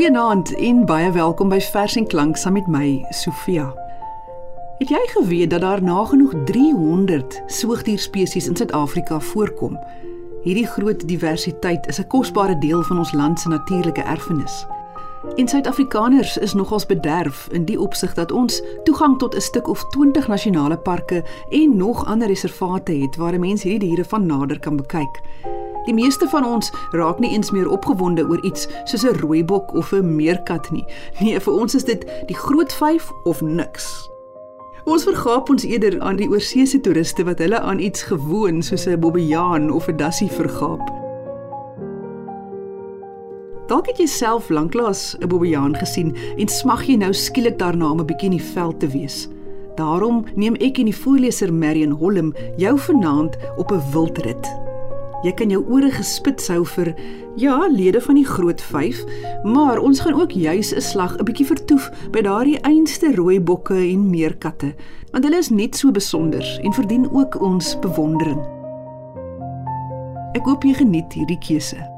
Goeienaand en baie welkom by Vers en Klank saam met my, Sofia. Het jy geweet dat daar nagenoeg 300 soogdierspesies in Suid-Afrika voorkom? Hierdie groot diversiteit is 'n kosbare deel van ons land se natuurlike erfenis. En Suid-Afrikaners is nogals bederf in die opsig dat ons toegang tot 'n stuk of 20 nasionale parke en nog ander reservate het waar 'n mens hierdie diere van nader kan bekyk. Die meeste van ons raak nie eens meer opgewonde oor iets soos 'n rooibok of 'n meerkat nie. Nee, vir ons is dit die groot 5 of niks. Ons vergaap ons eerder aan die oorseese toeriste wat hulle aan iets gewoon soos 'n bobbejaan of 'n dassie vergaap. Dalk het jy self lanklaas 'n bobbejaan gesien en smag jy nou skielik daarna om 'n bietjie in die veld te wees. Daarom neem ek en die voorleser Marion Holm jou vanaand op 'n wildrit. Jy kan jou ore gespits hou vir ja, lede van die groot 5, maar ons gaan ook juis 'n slag 'n bietjie vertoef by daardie einste rooi bokke en meerkatte, want hulle is net so besonder en verdien ook ons bewondering. Ek hoop jy geniet hierdie keuse.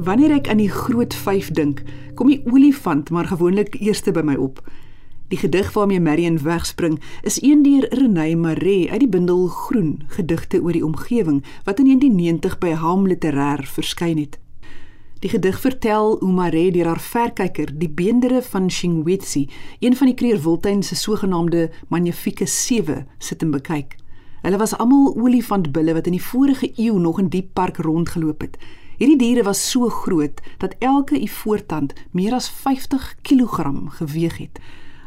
Wanneer ek aan die groot 5 dink, kom die olifant maar gewoonlik eerste by my op. Die gedig waarmee Marion wegspring, is een deur Renée Maree uit die bundel Groen, gedigte oor die omgewing wat in 1990 by Ham Literêr verskyn het. Die gedig vertel hoe Maree deur haar verkyker, die beendere van Xingwetsi, een van die Kreerwiltuin se sogenaamde magnifieke sewe, sit en bekyk. Hulle was almal olifantbulle wat in die vorige eeu nog in die park rondgeloop het. Hierdie diere was so groot dat elke ivoortand meer as 50 kg geweg het.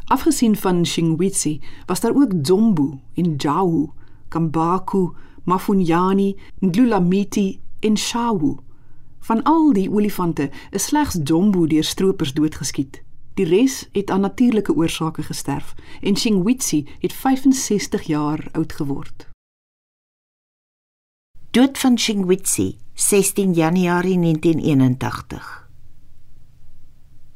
Afgesien van Xingwitsi was daar ook Zombu en Jawu, Kambaku, Mafunyani, Ndlulamiti en Shawu. Van al die olifante is slegs Zombu deur stroopers doodgeskiet. Die res het aan natuurlike oorsake gesterf en Xingwitsi het 65 jaar oud geword. Dood van Xingwitsi 16 Januarie 1981.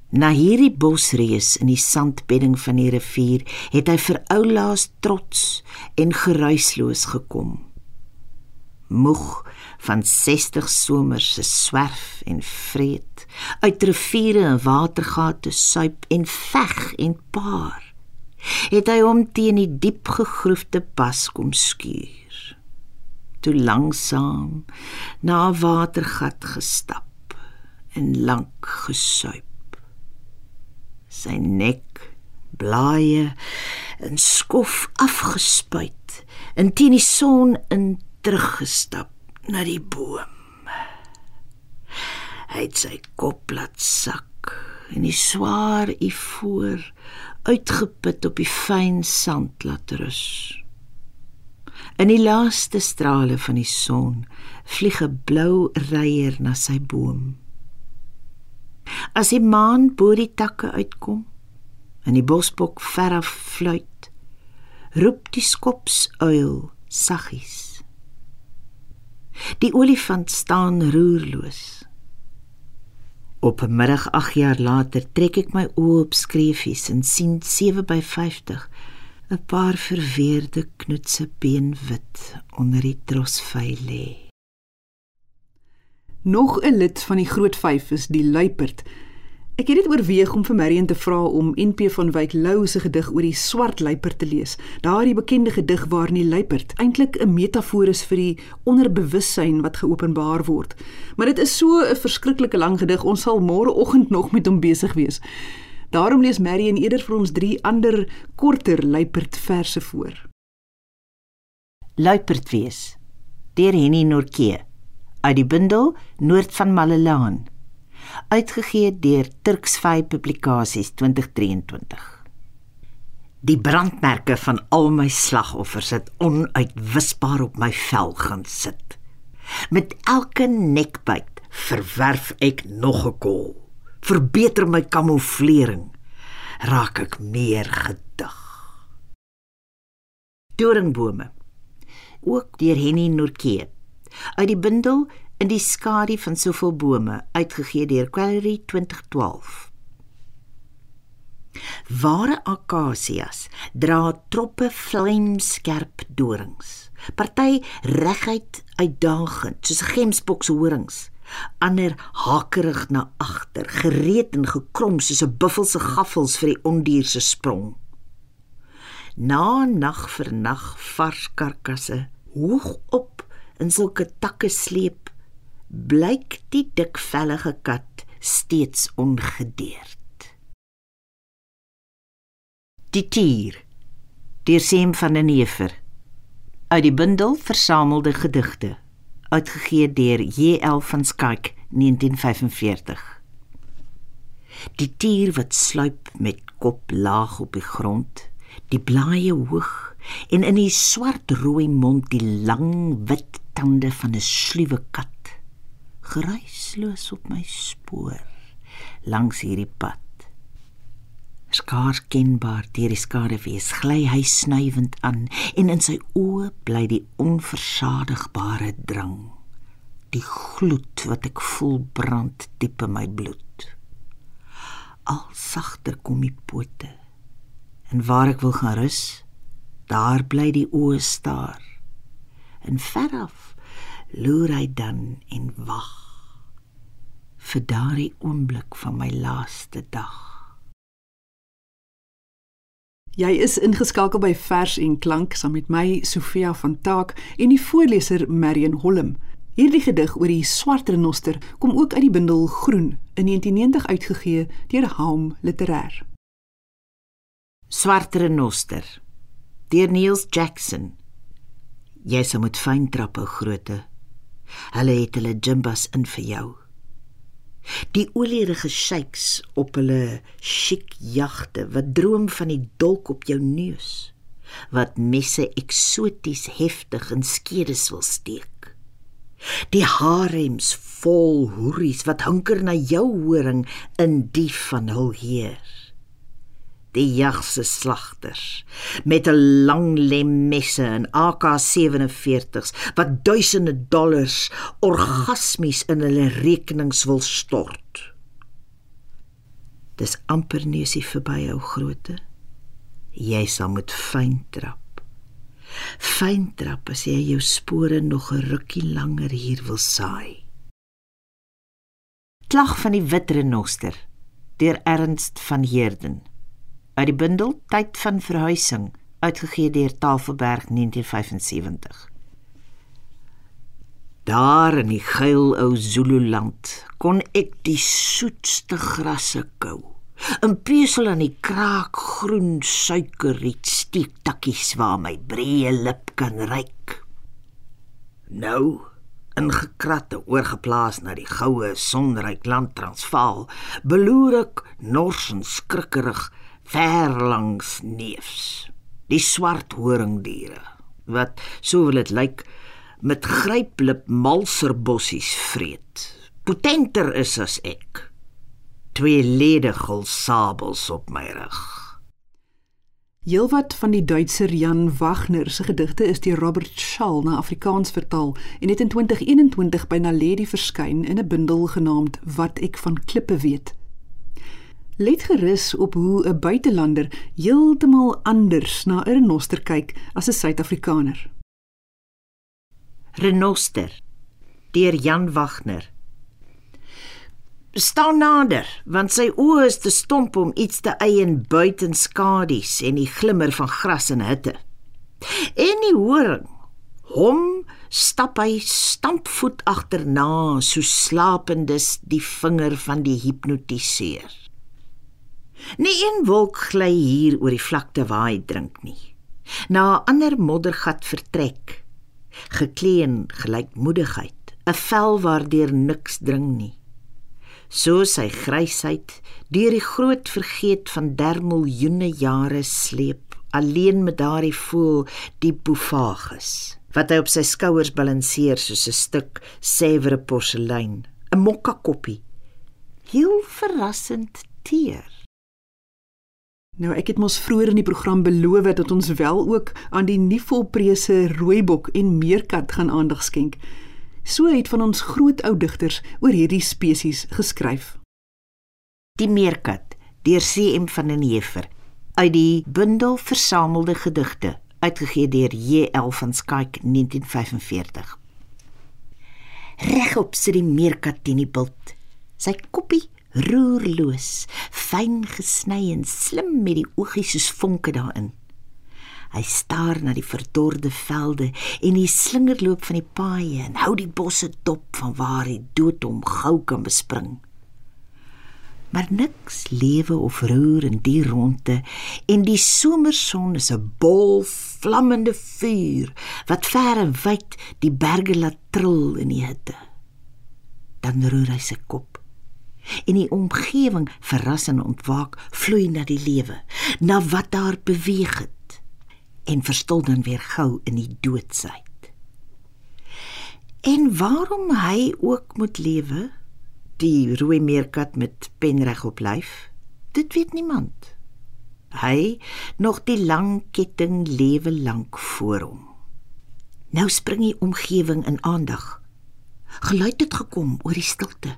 Na hierdie bosreus in die sandbedding van die rivier het hy vir oulaas trots en geruisloos gekom. Moeg van 60 somers se swerf en vreet, uit riviere en watergate suip en veg en paar, het hy hom teen die diep gegroefde pas kom skuur toe langsam na 'n watergat gestap en lank gesuip. Sy nek, blaaie en skof afgespuit en teen die son in teruggestap na die boom. Hy het sy kop laat sak en die swaar ivoor uitgeput op die fyn sand laat rus. In die laaste strale van die son vlieg 'n blou reier na sy boom. As die maan bo die takke uitkom en die bosbok ver af fluit, roep die skopsuil saggies. Die olifant staan roerloos. Op 'n middag 8 jaar later trek ek my oë op skreefies en sien 7 by 50 'n paar verweerde knoetse beenwit onder die trosvy lê. Nog 'n lid van die groot 5 is die luiperd. Ek het dit oorweeg om vir Marion te vra om NP van Wyk Lou se gedig oor die swart luiperd te lees. Daardie bekende gedig waarin die luiperd eintlik 'n metafoor is vir die onderbewussyn wat geopenbaar word. Maar dit is so 'n verskriklike lang gedig, ons sal môreoggend nog met hom besig wees. Daarom lees Marion eerder vir ons drie ander korter luiperd verse voor. Luiperd wees deur Henny Norke uit die bundel Noord van Malelaan uitgegee deur Turksvy Publikasies 2023. Die brandmerke van al my slagoffers het onuitwisbaar op my vel gaan sit. Met elke nekbyt verwerf ek nog 'n kol verbeter my kamouflering raak ek meer gedig Doringbome. Ook deur Henny Norke. Uit die bundel In die skadu van soveel bome uitgegee deur Quality 2012. Ware akasias dra troppe vlamskerp dorings. Party reguit uitdagend soos gemsbokshorings ander hakerig na agter, gereed en gekrom soos 'n buffel se gaffels vir die ondier se sprong. Na nag vir nag vars karkasse hoog op in sulke takke sleep, blyk die dikvellige kat steeds ongedeerd. Die tier deur Sem van den Neever uit die bundel versamelde gedigte uitgegee deur JL van Skyk 1945. Die dier wat sluip met kop laag op die grond, die blaaie hoog en in die swart-rooi mond die lang wit tande van 'n sluwe kat, geruisloos op my spoor langs hierdie pad. Skaars kenbaar deur die skaduwees gly hy snuivend aan en in sy oë bly die onversadigbare drang. Die gloed wat ek voel brand diep in my bloed. Al sagter kom die pote. En waar ek wil gaan rus daar bly die oë staar. En veraf loer hy dan en wag vir daardie oomblik van my laaste dag Jy is ingeskakel by Vers en Klank saam met my Sofia van Taak en die voorleser Marion Hollum. Hierdie gedig oor die swart renoster kom ook uit die bundel Groen in 1990 uitgegee deur Haum Literêr. Swart renoster deur Niels Jackson. Jy sal moet fyn trappe grootte. Hulle het hulle jimbas in vir jou. Die olierige sheiks op hulle chic jagte wat droom van die dolk op jou neus wat messe eksoties heftig in skedes wil steek. Die harems vol hoeries wat hunker na jou horing in die van hul heer die jagse slagters met 'n lang lemmesse en AK47s wat duisende dollars orgasmies in hulle rekenings wil stort. Dis amper neusie verby ou grootte. Jy sal moet fyn trap. Fyn trap as jy jou spore nog 'n rukkie langer hier wil saai. Klag van die wit renoster deur Ernst van Heerden uit die bundel Tyd van verhuising uitgegee deur Tafelberg 1975. Daar in die geil ou Zululand kon ek die soetste grasse kou. 'n Pesel aan die kraakgroen suikerriet steek takkies waar my breë lip kan ryk. Nou ingekratte oorgeplaas na die goue sonryk land Transvaal, beloer ek nors en skrikkerig ver langs neefs. Die swart horingdiere wat so wil dit lyk met gryplip malserbossies vreet. Potenter is as ek. Twee ledige sabels op my rug. Heelwat van die Duitser Jan Wagner se gedigte is deur Robert Schall na Afrikaans vertaal en het in 2021 by Naledi verskyn in 'n bundel genaamd Wat ek van klippe weet. Let gerus op hoe 'n buitelander heeltemal anders na 'n renoster kyk as 'n Suid-Afrikaner. Renoster deur Jan Wagner. Staan nader, want sy oë is te stomp om iets te eien buiten skadu's en die glimmer van gras en hitte. En die horing, hom stap hy stampvoet agterna, so slapendes die vinger van die hipnotiseer. Nie een wolk gly hier oor die vlakte waar hy drink nie. Na 'n ander moddergat vertrek, gekleen gelykmoedigheid, 'n vel waardeur niks dring nie. So sy grysheid deur die groot vergeet van der miljoene jare sleep, alleen met daardie voel die boefagus wat hy op sy skouers balanseer soos 'n stuk sewere porselein, 'n mokka koppie. Heel verrassend teer. Nou ek het mos vroeër in die program beloof dat ons wel ook aan die nie volprese rooibok en meerkat gaan aandag skenk. So het van ons groot ou digters oor hierdie spesies geskryf. Die meerkat deur CM van den Heever uit die bundel versamelde gedigte uitgegee deur JL van Skyk 1945. Regop sit die meerkat teen die bult. Sy koppie roerloos, fyn gesny en slim met die oogies soos vonke daarin. Hy staar na die verdorde velde en die slingerloop van die paaie en hou die bosse dop van waar die dood hom gou kan bespring. Maar niks lewe of roer in die ronde en die somerson is 'n bol vlammende vuur wat ver en wyd die berge laat trill in die hitte. Dan roer hy sy kop en die omgewing verras en ontwaak vloei na die lewe na wat daar beweeg het en verstil dan weer gou in die doodsheid. En waarom hy ook moet lewe die rooi meerkat met penreg op lyf dit weet niemand. Hy nog die lang ketting lewe lank voor hom. Nou spring die omgewing in aandag. Geluid het gekom oor die stilte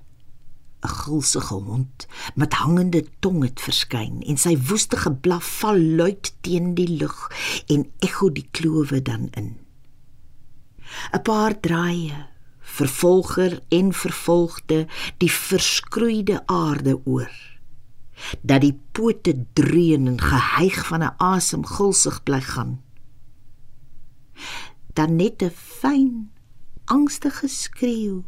'n gulsige hond met hangende tong het verskyn en sy woeste geblaf val luid teen die lug en ekho die klowe dan in. 'n Paar draaie vervolger en vervolgde die verskroeide aarde oor dat die pote dreun en gehyg van 'n asem gulsig bly gaan dan net 'n fyn angstige skreeu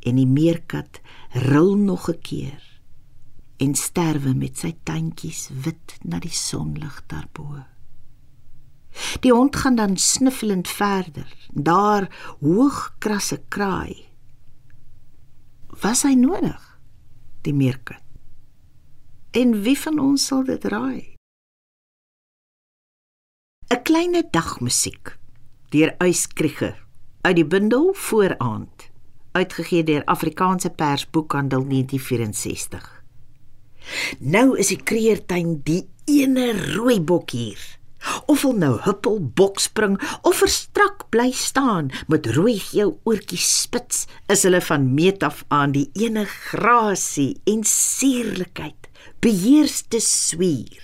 en die meerkat ril nog 'n keer en sterwe met sy tandjies wit na die sonlig daarbo. Die hond gaan dan snuffelend verder, daar hoog krasse kraai. Was hy nodig? Die meerkat. En wie van ons sal dit raai? 'n Kleine dagmusiek deur Uyskrieger uit die bundel Vooraand uitgegee deur Afrikaanse Pers Boekhandel 1964. Nou is die kreertuin die ene rooi bok hier. Of hom nou huppel, bokspring of verstrak bly staan met rooi geel oortjies spits, is hulle van meet af aan die ene grasie en suurlikheid, beheerste swier.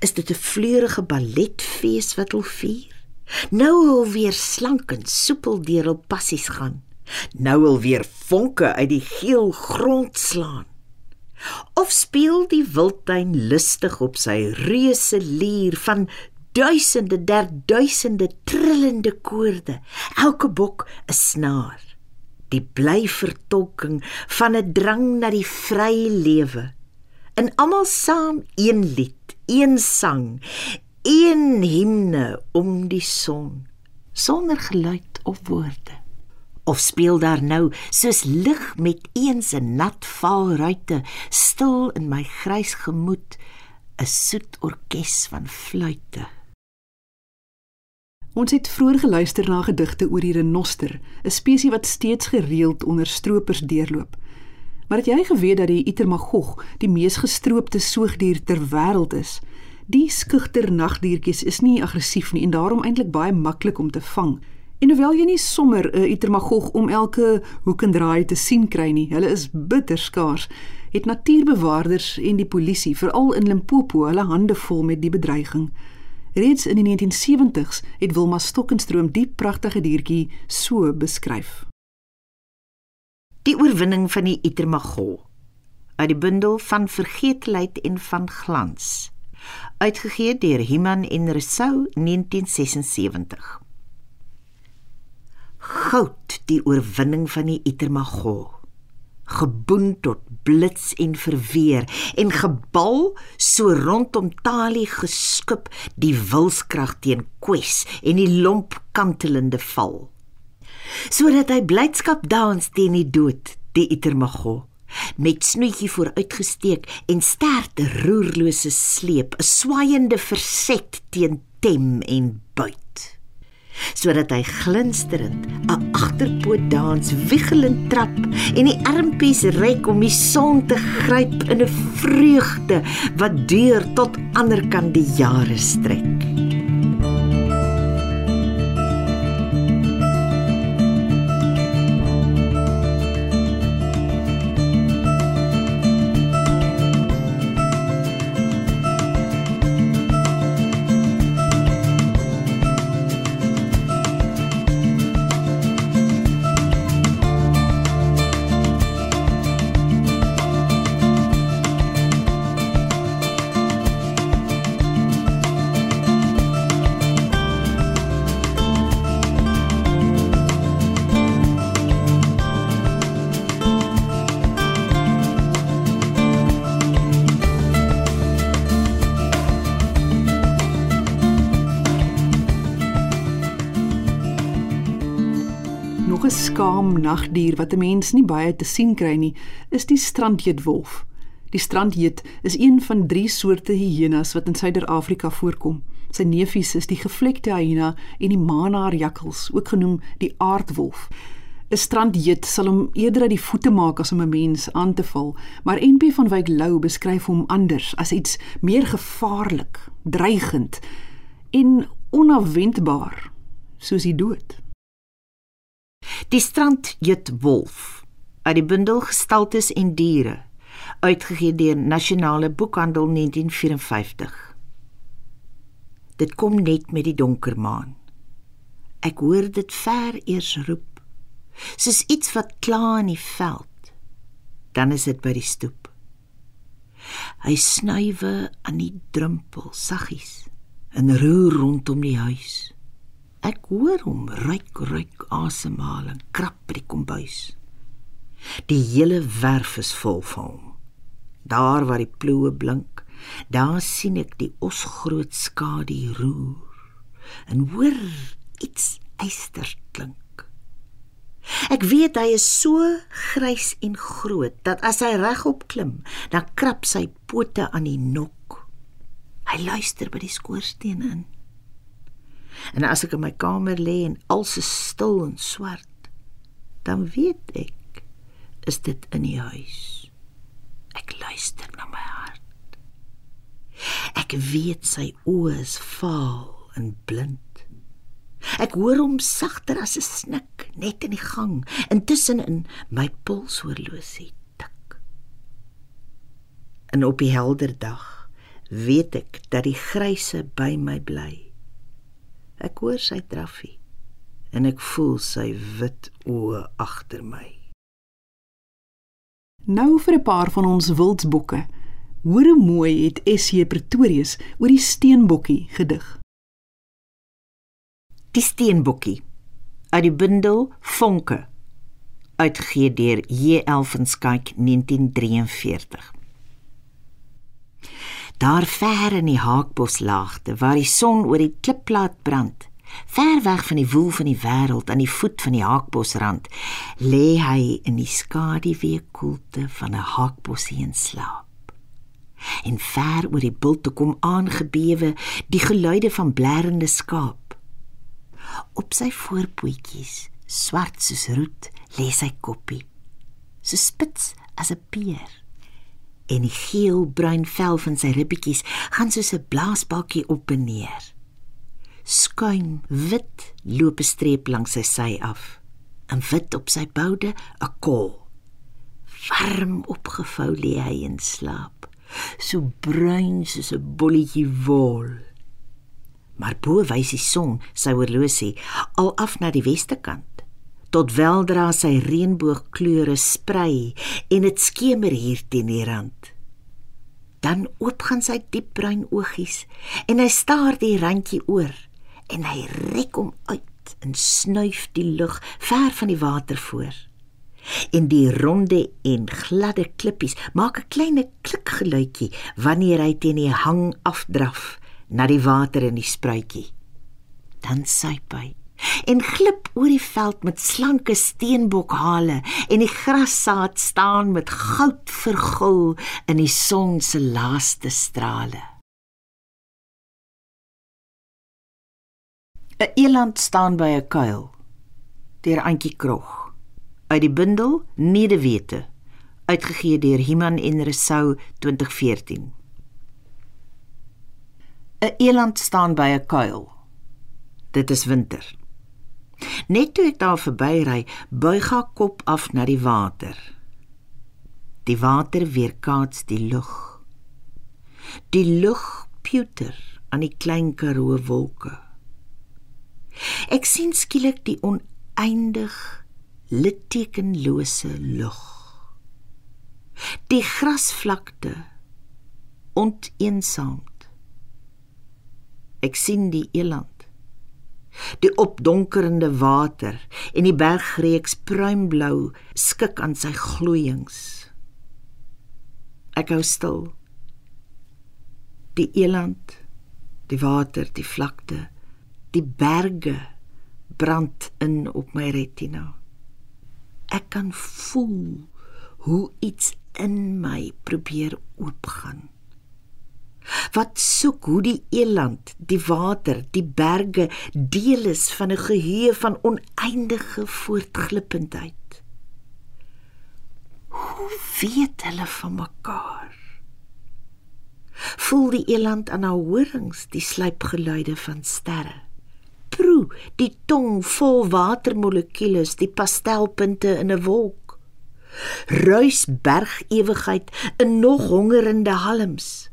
Is dit 'n vleurige balletfees wat hulle vier? Nou wil weer slank en soepel deur hul passies gaan nou wil weer vonke uit die geel grond slaan. Of speel die wildtuin lustig op sy reuse lier van duisende der duisende trillende koorde, elke bok 'n snaar. Die bly vertolking van 'n drang na die vrye lewe. En almal saam een lied, een sang, een himne om die son, sonder geluid of woorde of speel daar nou soos lig met eens 'n nat valruite stil in my grys gemoed 'n soet orkes van fluitte Ons het vroeër geluister na gedigte oor die renoster, 'n spesies wat steeds gereeld onder stroopers deurloop. Maar het jy geweet dat die Itermagog die mees gestroopte soogdier ter wêreld is? Die skugter nagdiertjies is nie aggressief nie en daarom eintlik baie maklik om te vang. En hoewel jy nie sommer 'n uh, itermagog om elke hoek en draai te sien kry nie, hulle is bitter skaars, het natuurbewaarders en die polisie veral in Limpopo hulle hande vol met die bedreiging. Reeds in die 1970s het Wilma Stokkenstroom die pragtige diertjie so beskryf. Die oorwinning van die itermagog uit die bundel van vergeetlikheid en van glans uitgegee deur Himan en Resou 1976 goud die oorwinning van die Itermago geboen tot blits en verweer en gebal so rondom Tali geskip die wilskrag teen Quest en die lomp kantelende val. Sodat hy blydskap dans teen die dood die Itermago met snoetjie vooruitgesteek en sterkte roerlose sleep 'n swaaiende verset teen tem en buit sodat hy glinsterend 'n agterpoot dans wiegelend trap en die armpies rek om die son te gryp in 'n vreugde wat deur tot ander kan die jare strek. 'n skaam nagdier wat 'n mens nie baie te sien kry nie, is die strandjeetwolf. Die strandjeet is een van 3 soorte hyenas wat in Suider-Afrika voorkom. Sy neefies is die gevlekte hyena en die maanhaarjakkals, ook genoem die aardwolf. 'n Strandjeet sal hom eerder uit die voete maak as om 'n mens aan te val, maar NP van Wyk Lou beskryf hom anders as iets meer gevaarlik, dreigend en onafwendbaar, soos die dood. Die strand Jet Wolf uit die bundel Gestaltes en Diere uitgegee deur Nasionale Boekhandel 1954. Dit kom net met die donker maan. Ek hoor dit ver eers roep. Soos iets wat kla in die veld. Dan is dit by die stoep. Hy snuiwe aan die drempel saggies en roer rondom die huis. Ek hoor hom ruik ruik asemhaal en krap by die kombuis. Die hele werf is vol van hom. Daar waar die ploë blink, daar sien ek die osgroot skadu roer en hoor iets eister klink. Ek weet hy is so grys en groot dat as hy regop klim, dan krap sy pote aan die nok. Hy luister by die skoorsteen in. En as ek in my kamer lê en alles is stil en swart, dan weet ek is dit in die huis. Ek luister na my hart. Ek weet sy oë is vaal en blind. Ek hoor hom sagter as 'n snik net in die gang, intussen in my polshorlosie tik. En op die helder dag weet ek dat die gryse by my bly. Ek hoor sy draffie en ek voel sy wit oë agter my. Nou vir 'n paar van ons wildsbokke. Hoor hoe mooi het SC Pretorius oor die steenbokkie gedig. Die steenbokkie uit die bundel Vonke uitgegee deur J.L. van Skyk 1943. Daar ver in die Haakboslaagte waar die son oor die klipplaat brand, ver weg van die woel van die wêreld aan die voet van die Haakbosrand, lê hy in die skaduwee koelte van 'n haakbosie in slaap. En ver oor die bulte kom aangebewe die geluide van blerrende skaap. Op sy voorpootjies, swart soos roet, lê sy koppie, so spits as 'n peer en die geel-bruin vel van sy ribbetjies gaan soos 'n blaasbalkie op en neer. Skuim wit loop 'n streep langs sy sy af. En wit op sy boude 'n kol. Warm opgevou lê hy in slaap, so bruin soos 'n bolletjie wol. Maar bo wys die son sy horlosie al af na die weste kant tot weldra sy reënboogkleure sprei en dit skemer hier teen die rand. Dan oopgaan sy diepbruin oogies en hy staar die randjie oor en hy rek hom uit en snuif die lug ver van die water voor. En die ronde en gladde klippies maak 'n klein klikgeluidjie wanneer hy teen die hang afdraf na die water in die spruitjie. Dan suip hy en glip oor die veld met slanke steenbokhale en die grassaad staan met goud vergul in die son se laaste strale. 'n Eland staan by 'n kuil. Deur Antjie Krog. Uit die bundel Nedewete, uitgegee deur Himan en Resou 2014. 'n Eland staan by 'n kuil. Dit is winter. Net toe ek daar verbyry, buig haar kop af na die water. Die water weerkaats die lug. Die lug puter aan die klein karoo wolke. Ek sien skielik die oneindig littekenlose lug. Die grasvlakte onteensaamd. Ek sien die eland die opdonkerende water en die bergreeks pruimblou skik aan sy gloeiings. Ek hou stil. Die eland, die water, die vlakte, die berge brand in op my retina. Ek kan voel hoe iets in my probeer oopgaan wat soek hoe die eland, die water, die berge deel is van 'n geheue van oneindige voortglippendheid. Hoe weet hulle van mekaar? Voel die eland aan haar horings die sluipgeluide van sterre. Proe die tong vol watermolekules, die pastelpunte in 'n wolk. Ruis berg ewigheid in nog hongerende halms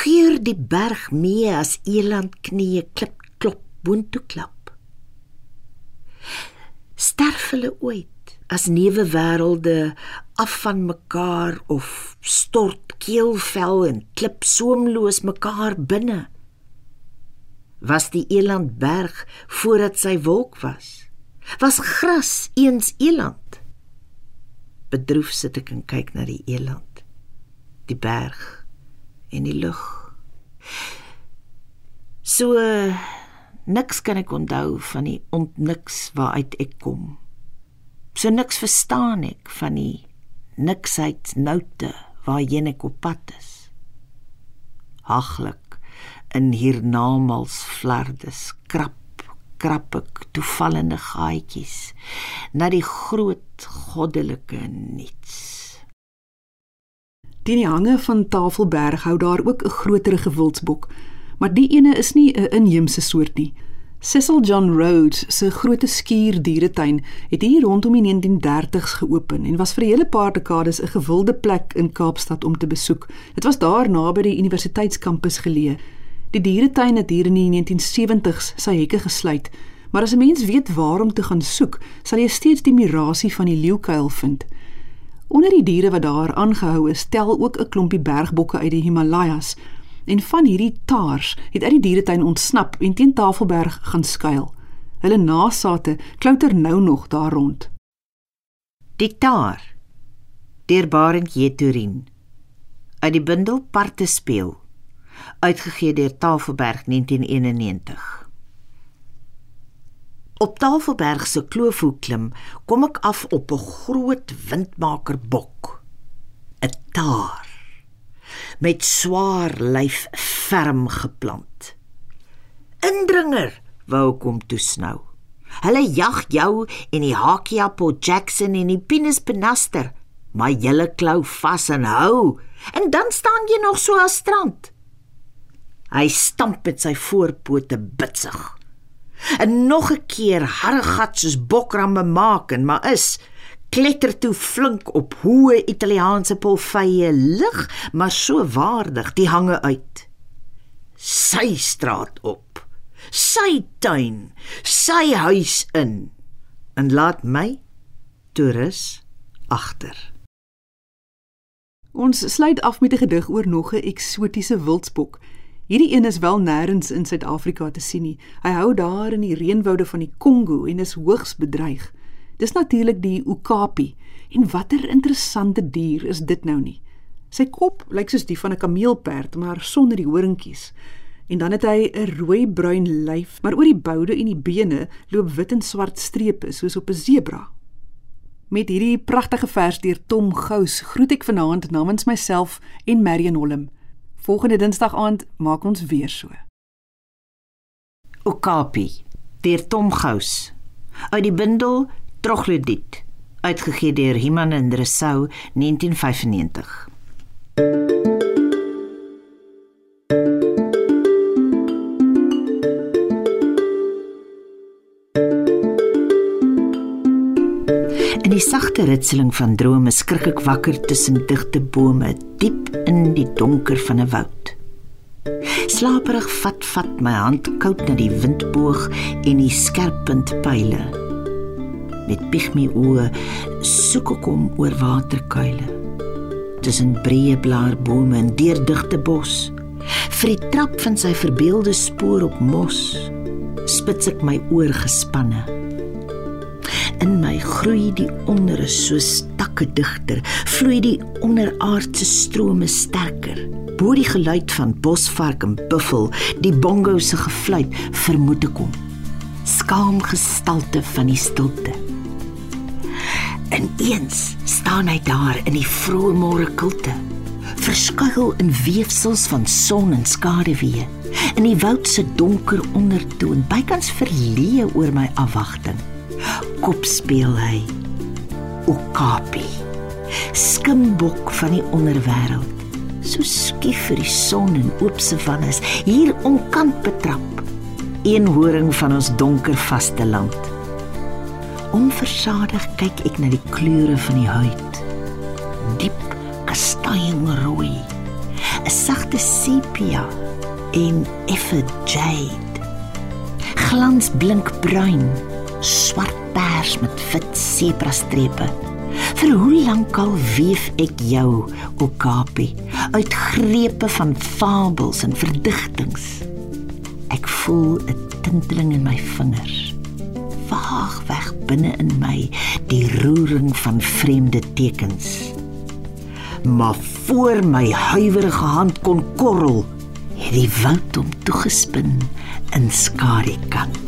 geur die berg mee as eland knieë klip klop boontoe klap. Sterf hulle ooit as neuwe wêrelde af van mekaar of stort keelvel en klip soemloos mekaar binne? Was die eland berg voordat sy wolk was? Was gras eens eland? Bedroef sit ek en kyk na die eland die berg en die lug. So niks kan ek onthou van die ontniks waaruit ek kom. So niks verstaan ek van die niksheid noute waarheen ek op pad is. Haglik in hiernamaals flardes krap krap ek toevallende gaatjies na die groot goddelike niets. Teen die hange van Tafelberg hou daar ook 'n groter gewildsbok, maar die ene is nie 'n inheemse soort nie. Cecil John Rhodes se groot skuur dieretuin het hier rondom die 1930s geopen en was vir 'n hele paar dekades 'n gewilde plek in Kaapstad om te besoek. Dit was daar naby die universiteitskampus geleë. Die dieretuin het hier in die 1970s sy hekke gesluit, maar as 'n mens weet waar om te gaan soek, sal jy steeds die mirasie van die leeukuil vind. Onder die diere wat daar aangehou is, tel ook 'n klompie bergbokke uit die Himalajas. En van hierdie taars het uit die dieretuin ontsnap en teen Tafelberg gaan skuil. Hulle nasate klouter nou nog daar rond. Die taar deur Barend Jeturin uit die bundel Parte speel uitgegee deur Tafelberg 1991 Op Tafelberg se kloofhoek klim, kom ek af op 'n groot windmaker bok. 'n Taar met swaar lyf ferm geplant. Indringer wou kom toesnou. Hulle jag jou en die Hakiapo Jackson en die Pinus Penaster, maar julle klou vas en hou en dan staan jy nog so as strand. Hy stamp met sy voorpote bitsig en nog 'n keer harregat soos bokramme maak en maar is kletter toe flink op hoë Italiaanse polvye lig maar so waardig die hange uit. Sy straat op sy tuin sy huis in en laat my toerus agter ons sluit af met 'n gedig oor nog 'n eksotiese wildsbok Hierdie een is wel nêrens in Suid-Afrika te sien nie. Hy hou daar in die reënwoude van die Kongo en is hoogs bedreig. Dis natuurlik die okapi. En watter interessante dier is dit nou nie? Sy kop lyk soos die van 'n kameelperd, maar sonder die horingkies. En dan het hy 'n rooi-bruin lyf, maar oor die boude en die bene loop wit en swart strepe soos op 'n sebra. Met hierdie pragtige vers deur Tom Gous groet ek vanaand namens myself en Marion Holm. Volgende Dinsdag aand maak ons weer so. Okapi deur Tom Gous. Uit die bundel Troglodyt, uitgegee deur Iman en Resou 1995. Die sagte ritseling van drome skrik ek wakker tussen digte bome, diep in die donker van 'n woud. Slaperig vat vat my hand koud na die windboog en die skerppunt pile. Met pigmy oë soek ek hom oor waterkuile. Tussen breë blaarbome en deurdigte bos, vir die trap van sy verbeelde spoor op mos, spits ek my oor gespanne. In my groei die onderes soos takke digter, vloei die onderaardse strome sterker. Bo die geluid van bosvark en buffel, die bongo se gefluit, vermoed ek kom. Skaam gestalte van die stilte. En eens staan hy daar in die vroeë môre kilte, verskuil in weefsels van son en skaduwee, in die woud se donker ondertoon, bykans verleë oor my afwagting kop speel hy. Okapi. Skimbok van die onderwêreld. So skief vir die son en oop savannes hier omkant betrap. Een horing van ons donker vaste land. Onversadig kyk ek na die kleure van die huid. Diep kastanjerooi. 'n Sagte sepia en effe jade. Glans blink bruin, swart pers met wit sebrastrepe. Vir hoe lank al weef ek jou, Okapi, uit grepe van fabels en verdigtings. Ek voel 'n tinteling in my vingers. Vaag weg binne in my die roering van vreemde tekens. Maar voor my huiwerige hand kon korrel, het die woud hom toegespin in skadukant.